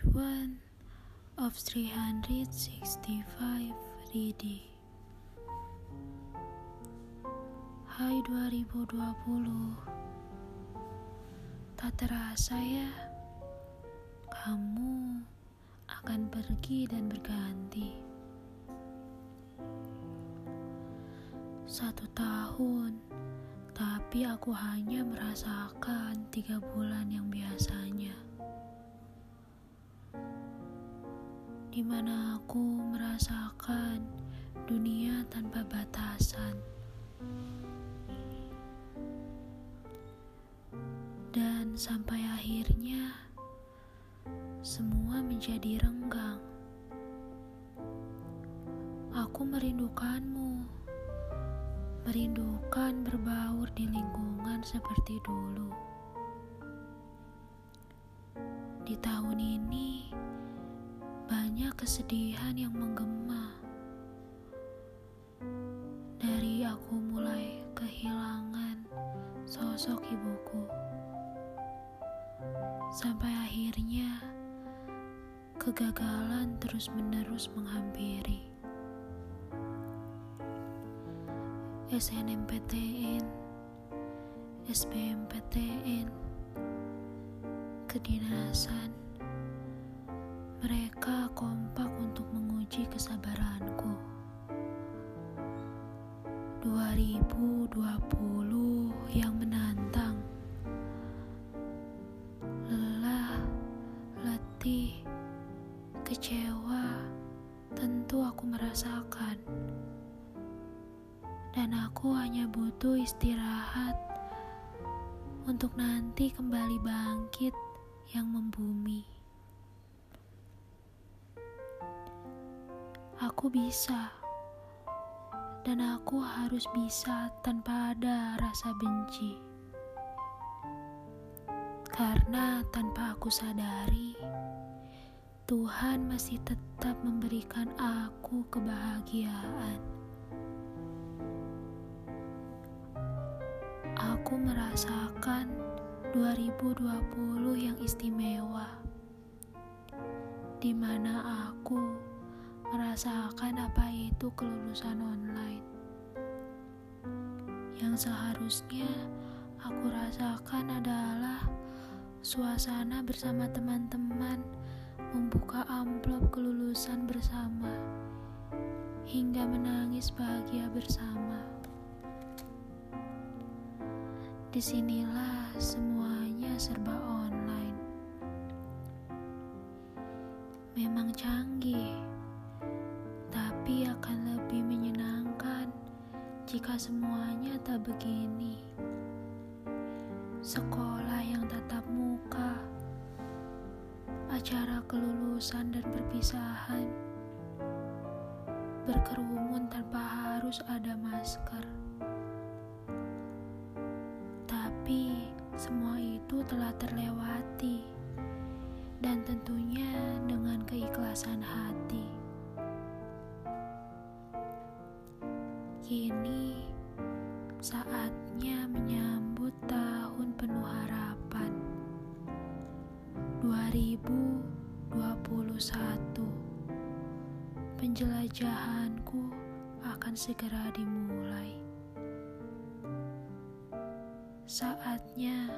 Page 1 of 365 reading Hai 2020 Tak terasa ya Kamu akan pergi dan berganti. Satu tahun Tapi aku hanya merasakan tiga bulan yang biasanya di mana aku merasakan dunia tanpa batasan. Dan sampai akhirnya semua menjadi renggang. Aku merindukanmu, merindukan berbaur di lingkungan seperti dulu. Di tahun ini, banyak kesedihan yang menggema. Dari aku mulai kehilangan sosok ibuku. Sampai akhirnya kegagalan terus-menerus menghampiri. SNMPTN, SBMPTN, kedinasan, menguji kesabaranku. 2020 yang menantang. Lelah, letih, kecewa, tentu aku merasakan. Dan aku hanya butuh istirahat untuk nanti kembali bangkit yang membumi. Aku bisa, dan aku harus bisa tanpa ada rasa benci, karena tanpa aku sadari, Tuhan masih tetap memberikan aku kebahagiaan. Aku merasakan 2020 yang istimewa, di mana aku merasakan apa itu kelulusan online. Yang seharusnya aku rasakan adalah suasana bersama teman-teman membuka amplop kelulusan bersama hingga menangis bahagia bersama. Di sinilah semuanya serba online. Memang canggih jika semuanya tak begini. Sekolah yang tatap muka, acara kelulusan dan perpisahan, berkerumun tanpa harus ada masker. Tapi semua itu telah terlewati, dan tentunya dengan keikhlasan hati. Kini saatnya menyambut tahun penuh harapan. 2021 Penjelajahanku akan segera dimulai. Saatnya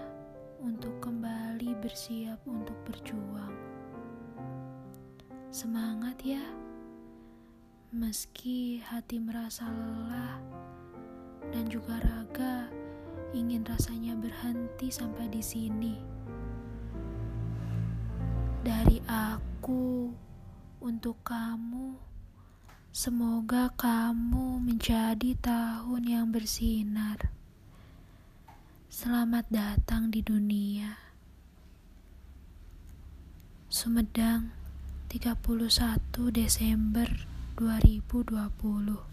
untuk kembali bersiap untuk berjuang. Semangat ya! Meski hati merasa lelah dan juga raga ingin rasanya berhenti sampai di sini. Dari aku untuk kamu, semoga kamu menjadi tahun yang bersinar. Selamat datang di dunia. Sumedang 31 Desember 2020